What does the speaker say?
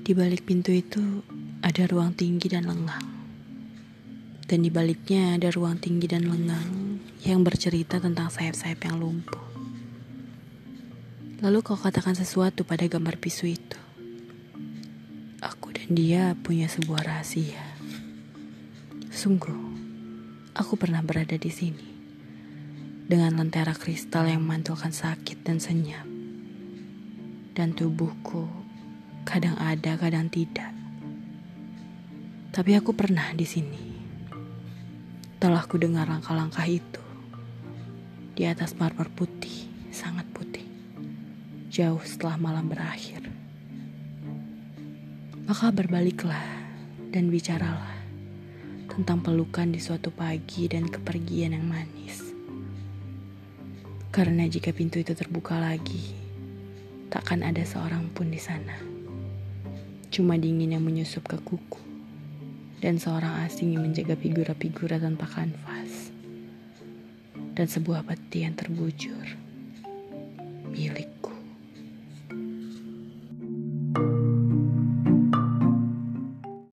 Di balik pintu itu ada ruang tinggi dan lengang. Dan di baliknya ada ruang tinggi dan lengang yang bercerita tentang sayap-sayap yang lumpuh. Lalu kau katakan sesuatu pada gambar pisu itu. Aku dan dia punya sebuah rahasia. Sungguh, aku pernah berada di sini dengan lentera kristal yang memantulkan sakit dan senyap. Dan tubuhku kadang ada, kadang tidak. Tapi aku pernah di sini. Telah ku dengar langkah-langkah itu di atas marmer putih, sangat putih. Jauh setelah malam berakhir. Maka berbaliklah dan bicaralah tentang pelukan di suatu pagi dan kepergian yang manis. Karena jika pintu itu terbuka lagi, takkan ada seorang pun di sana. Cuma dingin yang menyusup ke kuku. Dan seorang asing yang menjaga figura-figura tanpa kanvas. Dan sebuah peti yang terbujur